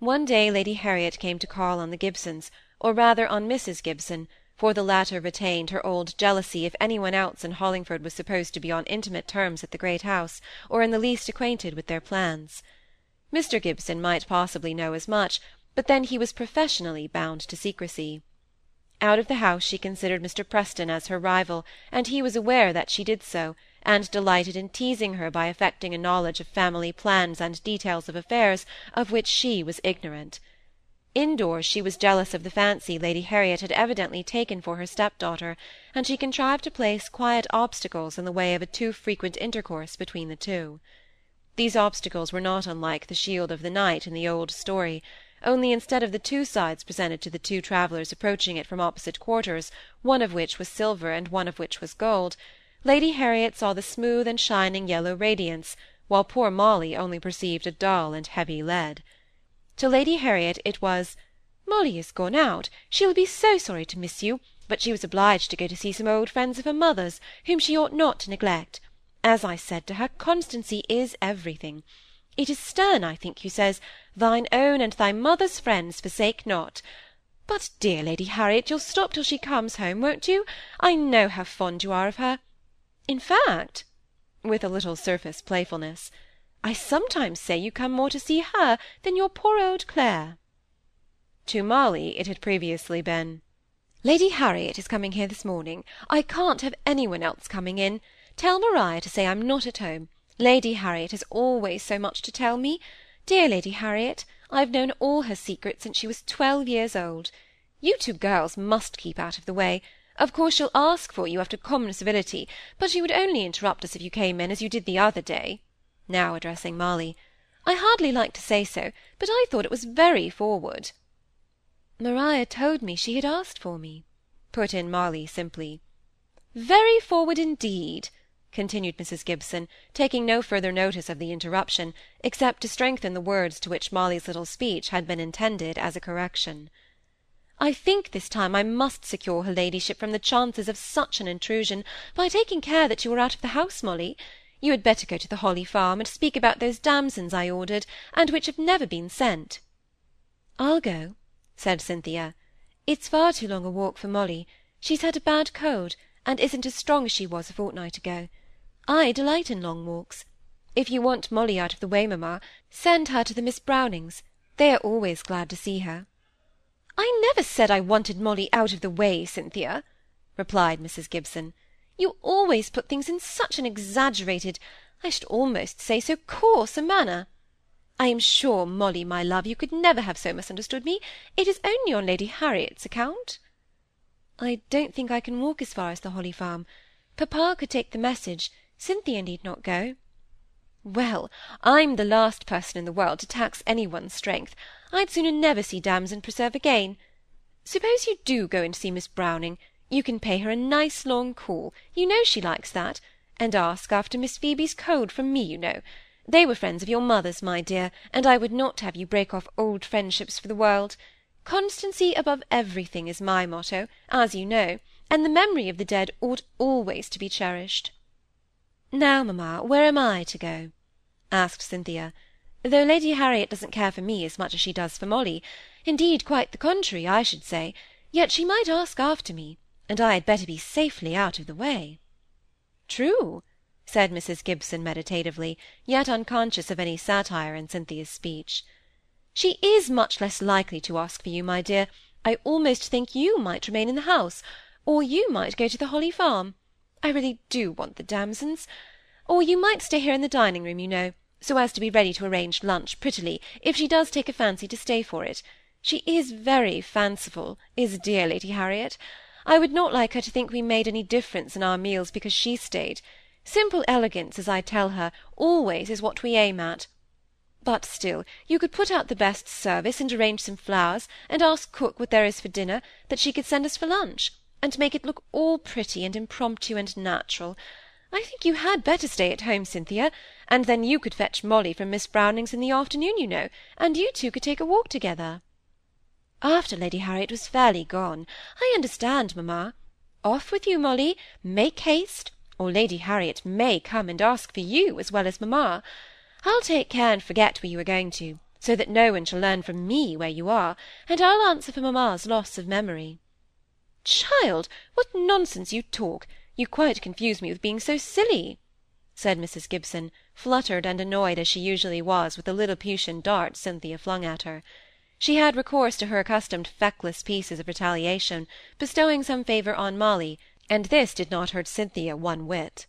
One day Lady Harriet came to call on the Gibsons, or rather on Mrs. Gibson, for the latter retained her old jealousy if any one else in Hollingford was supposed to be on intimate terms at the great house, or in the least acquainted with their plans. Mr. Gibson might possibly know as much, but then he was professionally bound to secrecy. Out of the house she considered Mr. Preston as her rival, and he was aware that she did so, and delighted in teasing her by affecting a knowledge of family plans and details of affairs of which she was ignorant. Indoors she was jealous of the fancy Lady Harriet had evidently taken for her step-daughter, and she contrived to place quiet obstacles in the way of a too frequent intercourse between the two. These obstacles were not unlike the shield of the knight in the old story, only instead of the two sides presented to the two travellers approaching it from opposite quarters, one of which was silver and one of which was gold, Lady Harriet saw the smooth and shining yellow radiance, while poor Molly only perceived a dull and heavy lead. To Lady Harriet it was "Molly is gone out; she will be so sorry to miss you, but she was obliged to go to see some old friends of her mother's, whom she ought not to neglect. As I said to her, constancy is everything. It is Sterne, I think, who says, 'Thine own and thy mother's friends forsake not.' But, dear Lady Harriet, you'll stop till she comes home, won't you? I know how fond you are of her. In fact," with a little surface playfulness, I sometimes say you come more to see her than your poor old Clare." To Molly it had previously been, "Lady Harriet is coming here this morning. I can't have any one else coming in. Tell Maria to say I'm not at home. Lady Harriet has always so much to tell me. Dear Lady Harriet, I've known all her secrets since she was twelve years old. You two girls must keep out of the way. Of course she'll ask for you after common civility, but she would only interrupt us if you came in, as you did the other day now addressing Molly. I hardly like to say so, but I thought it was very forward. Maria told me she had asked for me, put in Molly simply. Very forward indeed, continued Mrs. Gibson, taking no further notice of the interruption, except to strengthen the words to which Molly's little speech had been intended as a correction. I think this time I must secure her ladyship from the chances of such an intrusion by taking care that you are out of the house, Molly. You had better go to the Holly Farm and speak about those damsons I ordered, and which have never been sent. I'll go, said Cynthia. It's far too long a walk for Molly. She's had a bad cold, and isn't as strong as she was a fortnight ago. I delight in long walks. If you want Molly out of the way, mamma, send her to the Miss Brownings. They are always glad to see her. I never said I wanted Molly out of the way, Cynthia, replied Mrs. Gibson. You always put things in such an exaggerated, I should almost say so coarse a manner. I am sure, Molly, my love, you could never have so misunderstood me. It is only on Lady Harriet's account. I don't think I can walk as far as the Holly Farm. Papa could take the message. Cynthia need not go. Well, I'm the last person in the world to tax any one's strength. I'd sooner never see damson preserve again. Suppose you do go and see Miss Browning. You can pay her a nice long call, you know she likes that, and ask after Miss Phoebe's cold from me, you know. They were friends of your mother's, my dear, and I would not have you break off old friendships for the world. Constancy above everything is my motto, as you know, and the memory of the dead ought always to be cherished. Now, mamma, where am I to go? asked Cynthia, though Lady Harriet doesn't care for me as much as she does for Molly. Indeed, quite the contrary, I should say. Yet she might ask after me and I had better be safely out of the way. True, said Mrs. Gibson meditatively, yet unconscious of any satire in Cynthia's speech. She is much less likely to ask for you, my dear. I almost think you might remain in the house, or you might go to the Holly Farm. I really do want the damsons. Or you might stay here in the dining-room, you know, so as to be ready to arrange lunch prettily, if she does take a fancy to stay for it. She is very fanciful, is dear Lady Harriet. I would not like her to think we made any difference in our meals because she stayed. Simple elegance, as I tell her, always is what we aim at. But still, you could put out the best service, and arrange some flowers, and ask cook what there is for dinner, that she could send us for lunch, and make it look all pretty and impromptu and natural. I think you had better stay at home, Cynthia, and then you could fetch Molly from Miss Browning's in the afternoon, you know, and you two could take a walk together after Lady Harriet was fairly gone. I understand, mamma. Off with you, Molly. Make haste, or Lady Harriet may come and ask for you as well as mamma. I'll take care and forget where you are going to. so that no one shall learn from me where you are, and I'll answer for mamma's loss of memory. Child, what nonsense you talk! You quite confuse me with being so silly, said Mrs. Gibson, fluttered and annoyed as she usually was with the Lilliputian darts Cynthia flung at her. She had recourse to her accustomed feckless pieces of retaliation, bestowing some favour on Molly, and this did not hurt Cynthia one whit.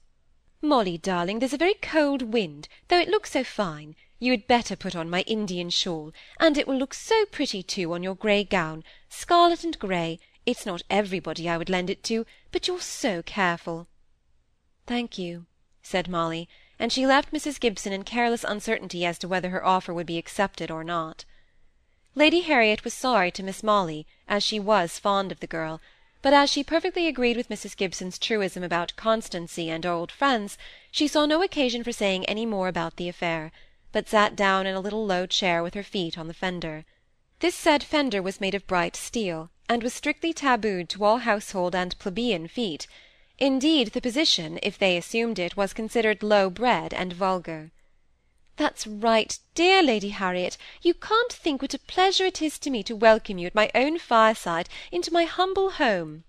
Molly, darling, there's a very cold wind, though it looks so fine. You had better put on my Indian shawl, and it will look so pretty too on your grey gown, scarlet and grey. It's not everybody I would lend it to, but you're so careful. Thank you, said Molly, and she left Mrs. Gibson in careless uncertainty as to whether her offer would be accepted or not. Lady Harriet was sorry to miss Molly, as she was fond of the girl, but as she perfectly agreed with Mrs. Gibson's truism about constancy and old friends, she saw no occasion for saying any more about the affair, but sat down in a little low chair with her feet on the fender. This said fender was made of bright steel, and was strictly tabooed to all household and plebeian feet. Indeed, the position, if they assumed it, was considered low-bred and vulgar. That's right, dear Lady Harriet. You can't think what a pleasure it is to me to welcome you at my own fireside into my humble home.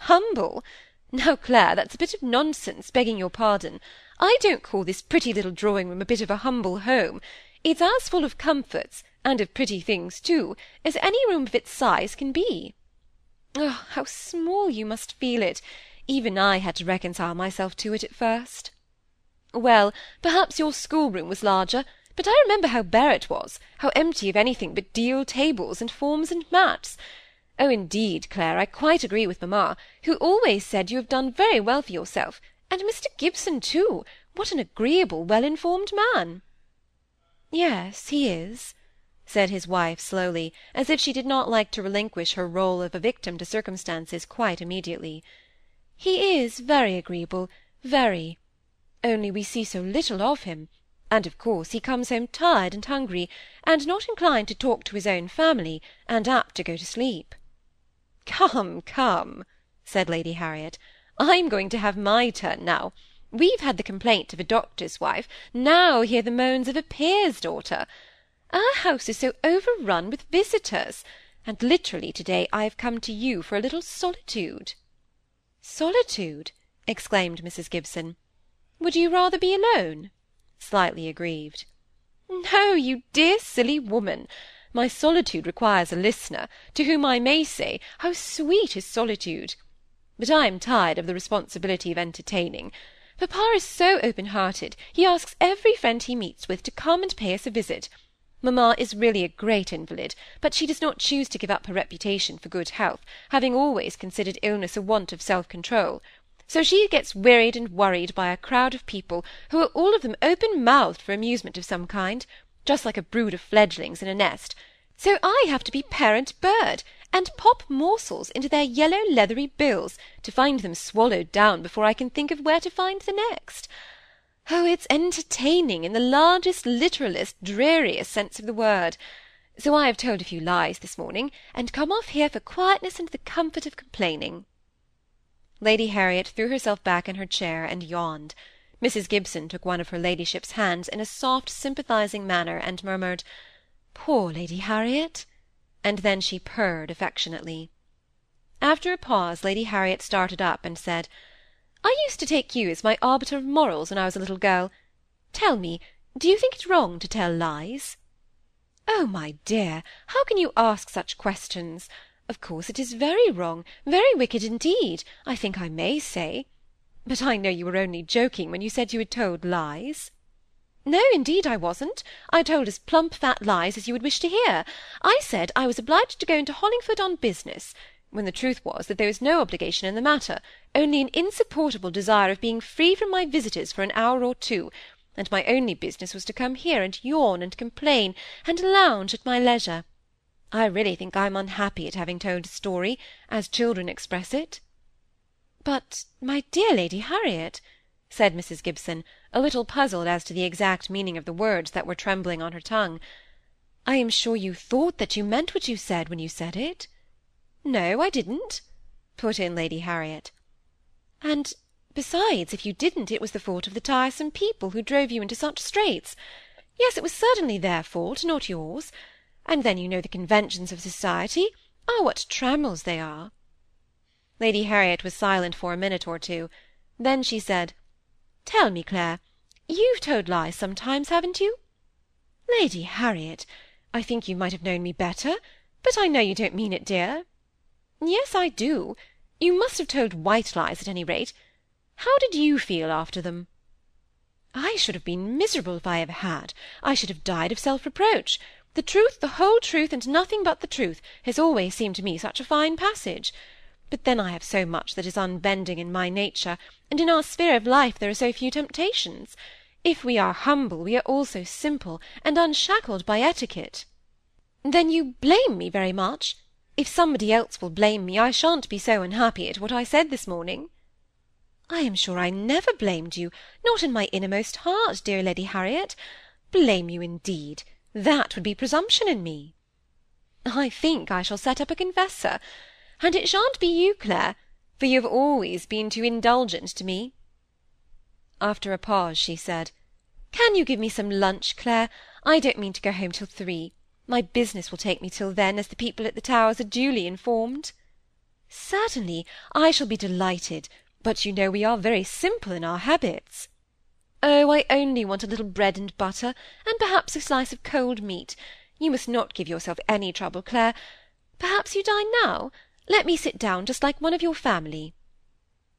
Humble? Now, Clare, that's a bit of nonsense, begging your pardon. I don't call this pretty little drawing-room a bit of a humble home. It's as full of comforts, and of pretty things too, as any room of its size can be. Oh, how small you must feel it! Even I had to reconcile myself to it at first. Well, perhaps your schoolroom was larger, but I remember how bare it was, how empty of anything but deal tables and forms and mats. Oh, indeed, Clare, I quite agree with mamma, who always said you have done very well for yourself, and Mr. Gibson too. What an agreeable, well-informed man! Yes, he is, said his wife slowly, as if she did not like to relinquish her role of a victim to circumstances quite immediately. He is very agreeable, very only we see so little of him, and of course he comes home tired and hungry, and not inclined to talk to his own family, and apt to go to sleep. Come, come, said Lady Harriet, I'm going to have my turn now. We've had the complaint of a doctor's wife, now hear the moans of a peer's daughter. Our house is so overrun with visitors, and literally to-day I have come to you for a little solitude. Solitude! exclaimed Mrs. Gibson. Would you rather be alone? Slightly aggrieved. No, you dear silly woman. My solitude requires a listener, to whom I may say, how sweet is solitude! But I am tired of the responsibility of entertaining. Papa is so open-hearted, he asks every friend he meets with to come and pay us a visit. Mamma is really a great invalid, but she does not choose to give up her reputation for good health, having always considered illness a want of self-control. So she gets wearied and worried by a crowd of people who are all of them open-mouthed for amusement of some kind, just like a brood of fledglings in a nest. So I have to be parent bird, and pop morsels into their yellow leathery bills, to find them swallowed down before I can think of where to find the next. Oh, it's entertaining in the largest, literalest, dreariest sense of the word. So I have told a few lies this morning, and come off here for quietness and the comfort of complaining. Lady Harriet threw herself back in her chair and yawned. Mrs. Gibson took one of her ladyship's hands in a soft, sympathizing manner, and murmured, "Poor Lady Harriet!" and then she purred affectionately. After a pause, Lady Harriet started up and said, "I used to take you as my arbiter of morals when I was a little girl. Tell me, do you think it wrong to tell lies?" "Oh, my dear, how can you ask such questions? Of course it is very wrong, very wicked indeed, I think I may say. But I know you were only joking when you said you had told lies. No, indeed I wasn't. I told as plump fat lies as you would wish to hear. I said I was obliged to go into Hollingford on business, when the truth was that there was no obligation in the matter, only an insupportable desire of being free from my visitors for an hour or two, and my only business was to come here and yawn and complain, and lounge at my leisure. I really think I'm unhappy at having told a story, as children express it. But, my dear Lady Harriet, said Mrs. Gibson, a little puzzled as to the exact meaning of the words that were trembling on her tongue, I am sure you thought that you meant what you said when you said it. No, I didn't, put in Lady Harriet. And besides, if you didn't, it was the fault of the tiresome people who drove you into such straits. Yes, it was certainly their fault, not yours. And then you know the conventions of society. Ah, what trammels they are!" Lady Harriet was silent for a minute or two. Then she said, "Tell me, Clare, you've told lies sometimes, haven't you?" "Lady Harriet, I think you might have known me better; but I know you don't mean it, dear." "Yes, I do. You must have told white lies, at any rate. How did you feel after them?" "I should have been miserable if I ever had. I should have died of self-reproach. The truth, the whole truth, and nothing but the truth, has always seemed to me such a fine passage. But then I have so much that is unbending in my nature, and in our sphere of life there are so few temptations. If we are humble, we are also simple, and unshackled by etiquette." "Then you blame me very much? If somebody else will blame me, I shan't be so unhappy at what I said this morning." I am sure I never blamed you, not in my innermost heart, dear Lady Harriet. Blame you, indeed! That would be presumption in me. I think I shall set up a confessor. And it shan't be you, Clare, for you have always been too indulgent to me. After a pause, she said, Can you give me some lunch, Clare? I don't mean to go home till three. My business will take me till then, as the people at the Towers are duly informed. Certainly, I shall be delighted but you know we are very simple in our habits. Oh, I only want a little bread and butter, and perhaps a slice of cold meat. You must not give yourself any trouble, Clare. Perhaps you dine now? Let me sit down, just like one of your family.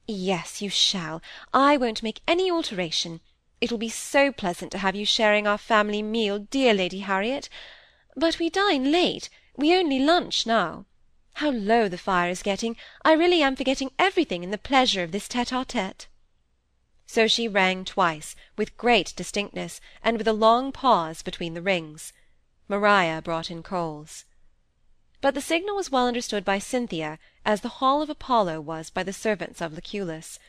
Yes, you shall. I won't make any alteration. It will be so pleasant to have you sharing our family meal, dear Lady Harriet. But we dine late. We only lunch now. How low the fire is getting! I really am forgetting everything in the pleasure of this tête-à-tête. So she rang twice, with great distinctness, and with a long pause between the rings. Maria brought in coals. But the signal was well understood by Cynthia, as the hall of Apollo was by the servants of Lucullus.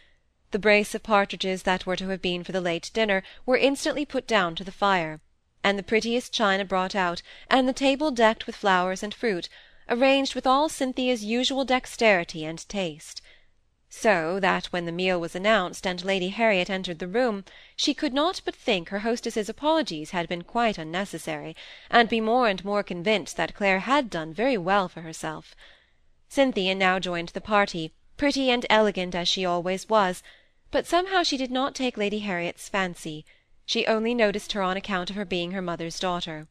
The brace of partridges that were to have been for the late dinner were instantly put down to the fire, and the prettiest china brought out, and the table decked with flowers and fruit, arranged with all Cynthia's usual dexterity and taste; so that when the meal was announced, and Lady Harriet entered the room, she could not but think her hostess's apologies had been quite unnecessary, and be more and more convinced that Clare had done very well for herself. Cynthia now joined the party, pretty and elegant as she always was, but somehow she did not take Lady Harriet's fancy; she only noticed her on account of her being her mother's daughter.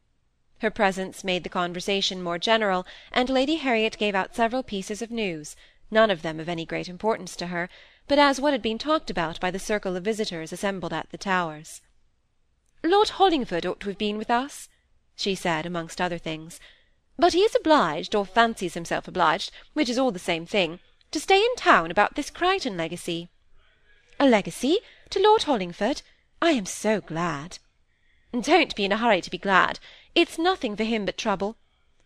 Her presence made the conversation more general, and Lady Harriet gave out several pieces of news, none of them of any great importance to her, but as what had been talked about by the circle of visitors assembled at the Towers. "Lord Hollingford ought to have been with us," she said, amongst other things; "but he is obliged, or fancies himself obliged, which is all the same thing, to stay in town about this Crichton legacy." "A legacy? To Lord Hollingford? I am so glad." "Don't be in a hurry to be glad. It's nothing for him but trouble.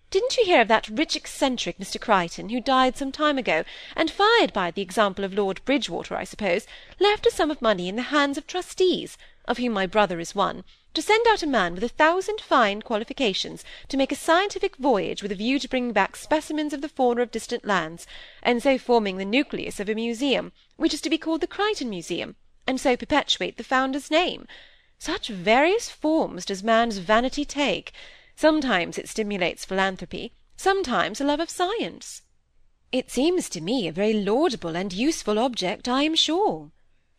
Didn't you hear of that rich eccentric Mr. Crichton, who died some time ago, and, fired by the example of Lord Bridgewater, I suppose, left a sum of money in the hands of trustees, of whom my brother is one, to send out a man with a thousand fine qualifications to make a scientific voyage with a view to bringing back specimens of the fauna of distant lands, and so forming the nucleus of a museum, which is to be called the Crichton Museum, and so perpetuate the founder's name? Such various forms does man's vanity take! Sometimes it stimulates philanthropy, sometimes a love of science." "It seems to me a very laudable and useful object, I am sure,"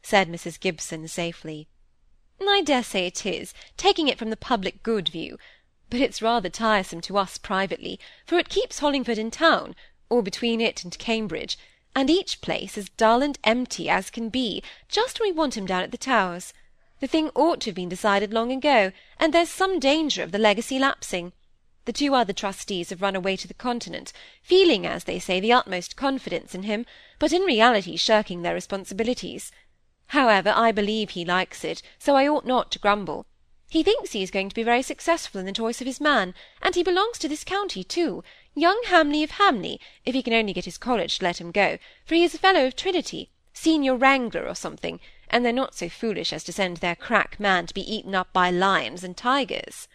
said Mrs. Gibson safely. "I dare say it is, taking it from the public good view; but it's rather tiresome to us privately, for it keeps Hollingford in town, or between it and Cambridge, and each place as dull and empty as can be, just when we want him down at the Towers. The thing ought to have been decided long ago, and there's some danger of the legacy lapsing. The two other trustees have run away to the Continent, feeling, as they say, the utmost confidence in him, but in reality shirking their responsibilities. However, I believe he likes it, so I ought not to grumble. He thinks he is going to be very successful in the choice of his man, and he belongs to this county too, young Hamley of Hamley, if he can only get his college to let him go, for he is a fellow of Trinity, senior wrangler or something, and they're not so foolish as to send their crack man to be eaten up by lions and tigers."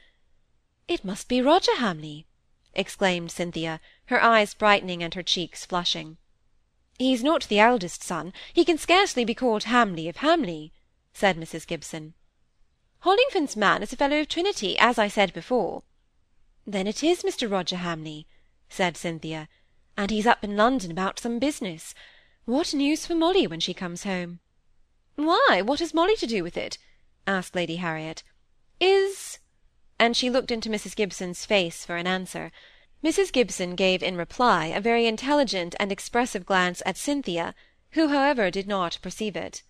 "It must be Roger Hamley," exclaimed Cynthia, her eyes brightening and her cheeks flushing. "He's not the eldest son; he can scarcely be called Hamley of Hamley," said Mrs. Gibson. Hollingford's man is a fellow of Trinity, as I said before. Then it is Mr. Roger Hamley, said Cynthia, and he's up in London about some business. What news for Molly when she comes home? Why, what has Molly to do with it? asked Lady Harriet. Is and she looked into Mrs. Gibson's face for an answer. Mrs. Gibson gave in reply a very intelligent and expressive glance at Cynthia, who, however, did not perceive it.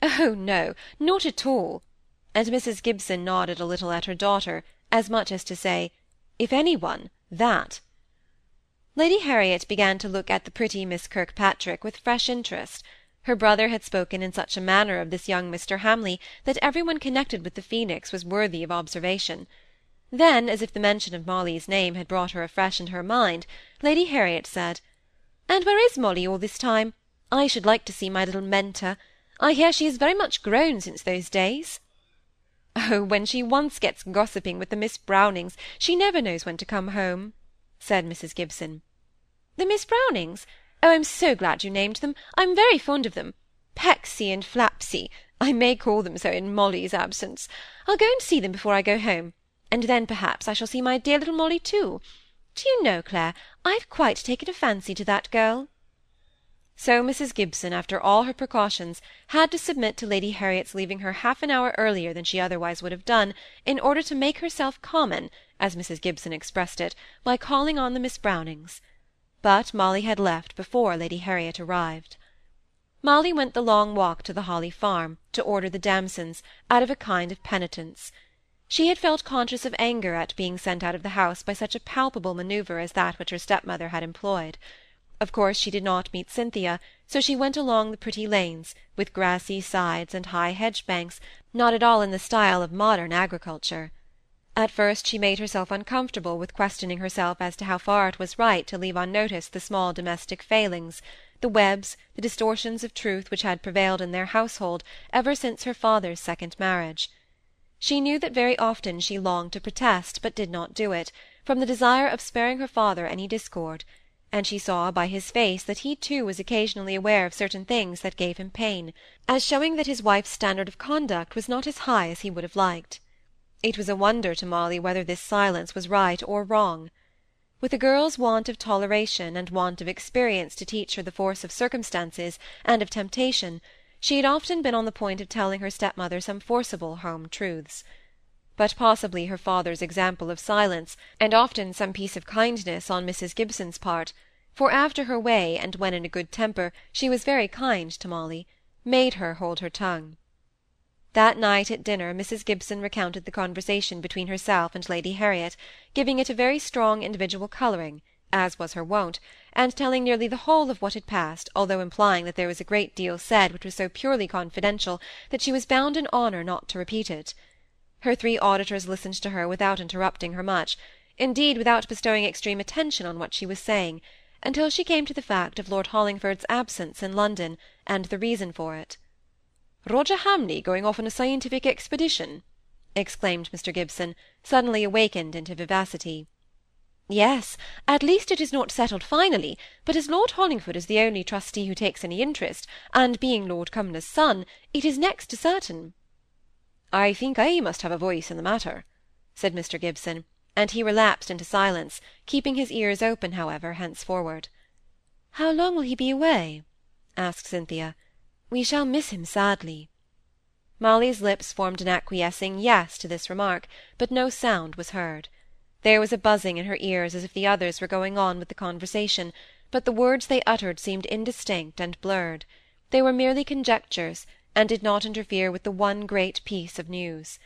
Oh, no, not at all. And Mrs. Gibson nodded a little at her daughter, as much as to say, if any one, that. Lady Harriet began to look at the pretty Miss Kirkpatrick with fresh interest. Her brother had spoken in such a manner of this young Mr. Hamley that every one connected with the Phoenix was worthy of observation. Then, as if the mention of Molly's name had brought her afresh into her mind, Lady Harriet said, "And where is Molly all this time? I should like to see my little mentor. I hear she is very much grown since those days." "Oh, when she once gets gossiping with the Miss Brownings, she never knows when to come home," said Mrs. Gibson. "The Miss Brownings? Oh, I'm so glad you named them. I'm very fond of them. Pecksy and Flapsy. I may call them so in Molly's absence. I'll go and see them before I go home, and then perhaps I shall see my dear little Molly too. Do you know, Clare, I've quite taken a fancy to that girl." So Mrs. Gibson, after all her precautions, had to submit to Lady Harriet's leaving her half an hour earlier than she otherwise would have done, in order to make herself common, as Mrs. Gibson expressed it, by calling on the Miss Brownings but Molly had left before Lady Harriet arrived. Molly went the long walk to the Holly farm, to order the damsons, out of a kind of penitence. She had felt conscious of anger at being sent out of the house by such a palpable manoeuvre as that which her stepmother had employed. Of course she did not meet Cynthia, so she went along the pretty lanes, with grassy sides and high hedge-banks, not at all in the style of modern agriculture. At first she made herself uncomfortable with questioning herself as to how far it was right to leave unnoticed the small domestic failings, the webs, the distortions of truth which had prevailed in their household ever since her father's second marriage. She knew that very often she longed to protest, but did not do it, from the desire of sparing her father any discord, and she saw by his face that he too was occasionally aware of certain things that gave him pain, as showing that his wife's standard of conduct was not as high as he would have liked. It was a wonder to Molly whether this silence was right or wrong. With a girl's want of toleration and want of experience to teach her the force of circumstances and of temptation, she had often been on the point of telling her stepmother some forcible home truths. But possibly her father's example of silence, and often some piece of kindness on Mrs. Gibson's part, for after her way, and when in a good temper, she was very kind to Molly, made her hold her tongue. That night at dinner Mrs. Gibson recounted the conversation between herself and Lady Harriet, giving it a very strong individual colouring, as was her wont, and telling nearly the whole of what had passed, although implying that there was a great deal said which was so purely confidential that she was bound in honour not to repeat it. Her three auditors listened to her without interrupting her much, indeed without bestowing extreme attention on what she was saying, until she came to the fact of Lord Hollingford's absence in London, and the reason for it. Roger Hamley going off on a scientific expedition!" exclaimed Mr. Gibson, suddenly awakened into vivacity. Yes, at least it is not settled finally, but as Lord Hollingford is the only trustee who takes any interest, and being Lord Cumnor's son, it is next to certain. I think I must have a voice in the matter, said Mr. Gibson, and he relapsed into silence, keeping his ears open, however, henceforward. How long will he be away? asked Cynthia. We shall miss him sadly." Molly's lips formed an acquiescing yes to this remark, but no sound was heard. There was a buzzing in her ears as if the others were going on with the conversation, but the words they uttered seemed indistinct and blurred. They were merely conjectures, and did not interfere with the one great piece of news.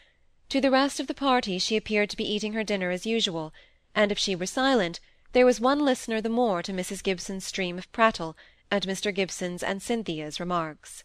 To the rest of the party she appeared to be eating her dinner as usual, and if she were silent, there was one listener the more to Mrs. Gibson's stream of prattle, and Mr. Gibson's and Cynthia's remarks.